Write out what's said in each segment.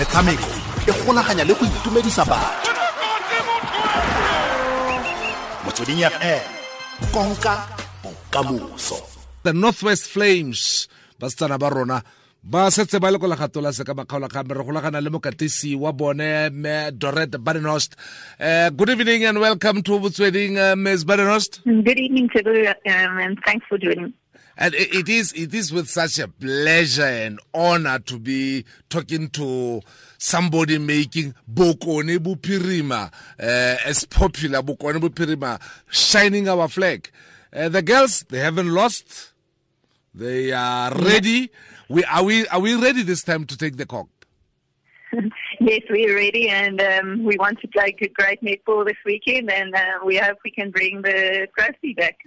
metshameko e golaganya le go itumedisa batho. Motsweding fm konka bokamoso. The northwest flames ba basetsana ba rona ba setse ba le ko legato la se ka makgaolakgamme re golagana le mokatisi wa bone me doret badenhost uh, good evening and welcome to botsweding uh, ms. Badenost Good evening to you, um, and thanks for joining. And it, it is it is with such a pleasure and honor to be talking to somebody making bokone buphirima uh, as popular bokone buphirima shining our flag. Uh, the girls they haven't lost. They are ready. We are we are we ready this time to take the cock yes, we're ready, and um, we want to play good, great netball this weekend, and uh, we hope we can bring the trophy back.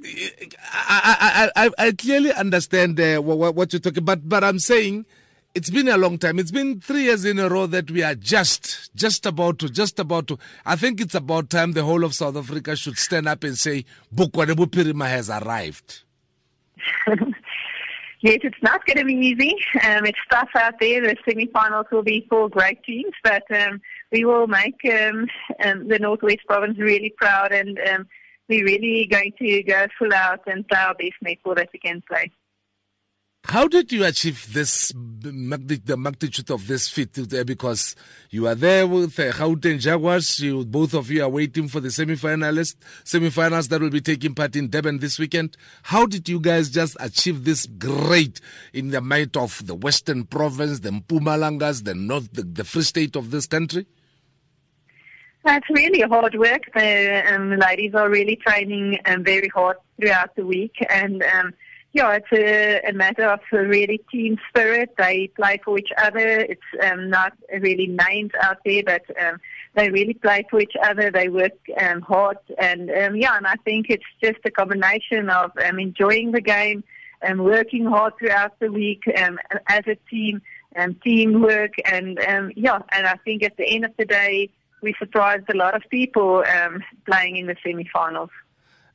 I, I, I, I clearly understand uh, what, what you're talking but but I'm saying it's been a long time. It's been three years in a row that we are just, just about to, just about to. I think it's about time the whole of South Africa should stand up and say, Bokone Bophirima has arrived. Yes, it's not going to be easy. Um, it's tough out there. The semi-finals will be for great teams, but um, we will make um, um, the Northwest Province really proud, and um, we're really going to go full out and play our best netball that we can play. How did you achieve this the magnitude of this feat? Because you are there with the Gauteng Jaguars. You both of you are waiting for the semi-finalists, semi-finals that will be taking part in Durban this weekend. How did you guys just achieve this great in the might of the Western Province, the Mpumalangas, the North, the, the Free State of this country? That's really hard work. The um, ladies are really training um, very hard throughout the week, and um, yeah, it's a, a matter of a really team spirit. They play for each other. It's um, not really names out there, but um, they really play for each other. They work um, hard, and um, yeah, and I think it's just a combination of um, enjoying the game and working hard throughout the week um, as a team, and teamwork, and um, yeah, and I think at the end of the day, we surprised a lot of people um, playing in the semi-finals.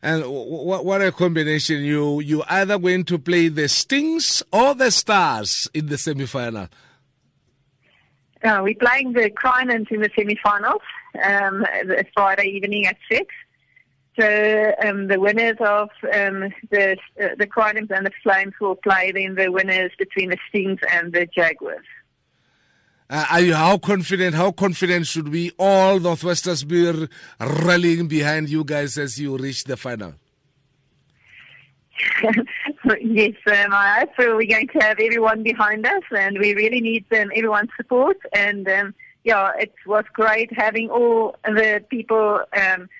And what, what a combination! You you either going to play the Stings or the Stars in the semi-final. Uh, we're playing the Crinums in the semi-finals um, Friday evening at six. So um, the winners of um, the uh, the Crinums and the Flames will play then the winners between the Stings and the Jaguars. Uh, are you how confident? How confident should we all Northwesters be rallying behind you guys as you reach the final? yes, um, I hope we're going to have everyone behind us, and we really need um, everyone's support. And um, yeah, it was great having all the people um,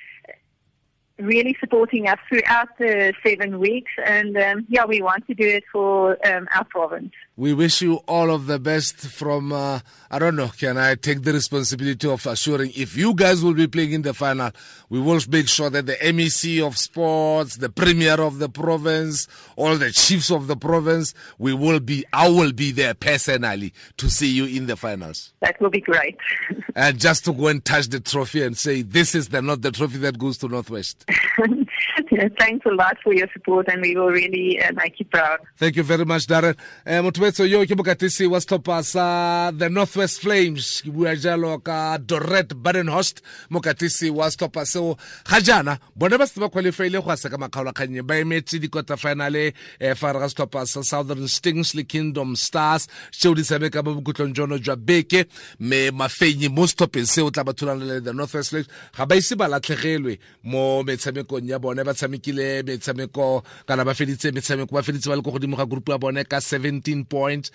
really supporting us throughout the seven weeks. And um, yeah, we want to do it for um, our province. We wish you all of the best from, uh, I don't know, can I take the responsibility of assuring if you guys will be playing in the final, we will make sure that the MEC of sports, the premier of the province, all the chiefs of the province, we will be, I will be there personally to see you in the finals. That will be great. And just to go and touch the trophy and say, this is the, not the trophy that goes to Northwest. Thanks a lot for your support, and we will really uh, make you proud. Thank you very much, Darren. Eh, motobetso yo ke mokatisi wa setlhopha sa the northwest flames. Ke bua jalo ka doret Badenhorst mokatisi wa setlhopha seo. Ga jaana bone ba setse ba qualifyile go a ka ka makgaolakgannye ba emetse dikota finale e fa re ga setlhopha sa southern stings le kingdom stars. Tšeo di tshameka mo bokhutlong jono jwa beke. Me mafenyi mo setlhopheng seo tla ba thulana le the northwest flames. Ga ba ise ba latlhegelwe mo metshamekong ya bone ba tshamekile metshameko kana ba feditse metshameko ba feditse ba le ko godimo ga group ya bone ka 17 points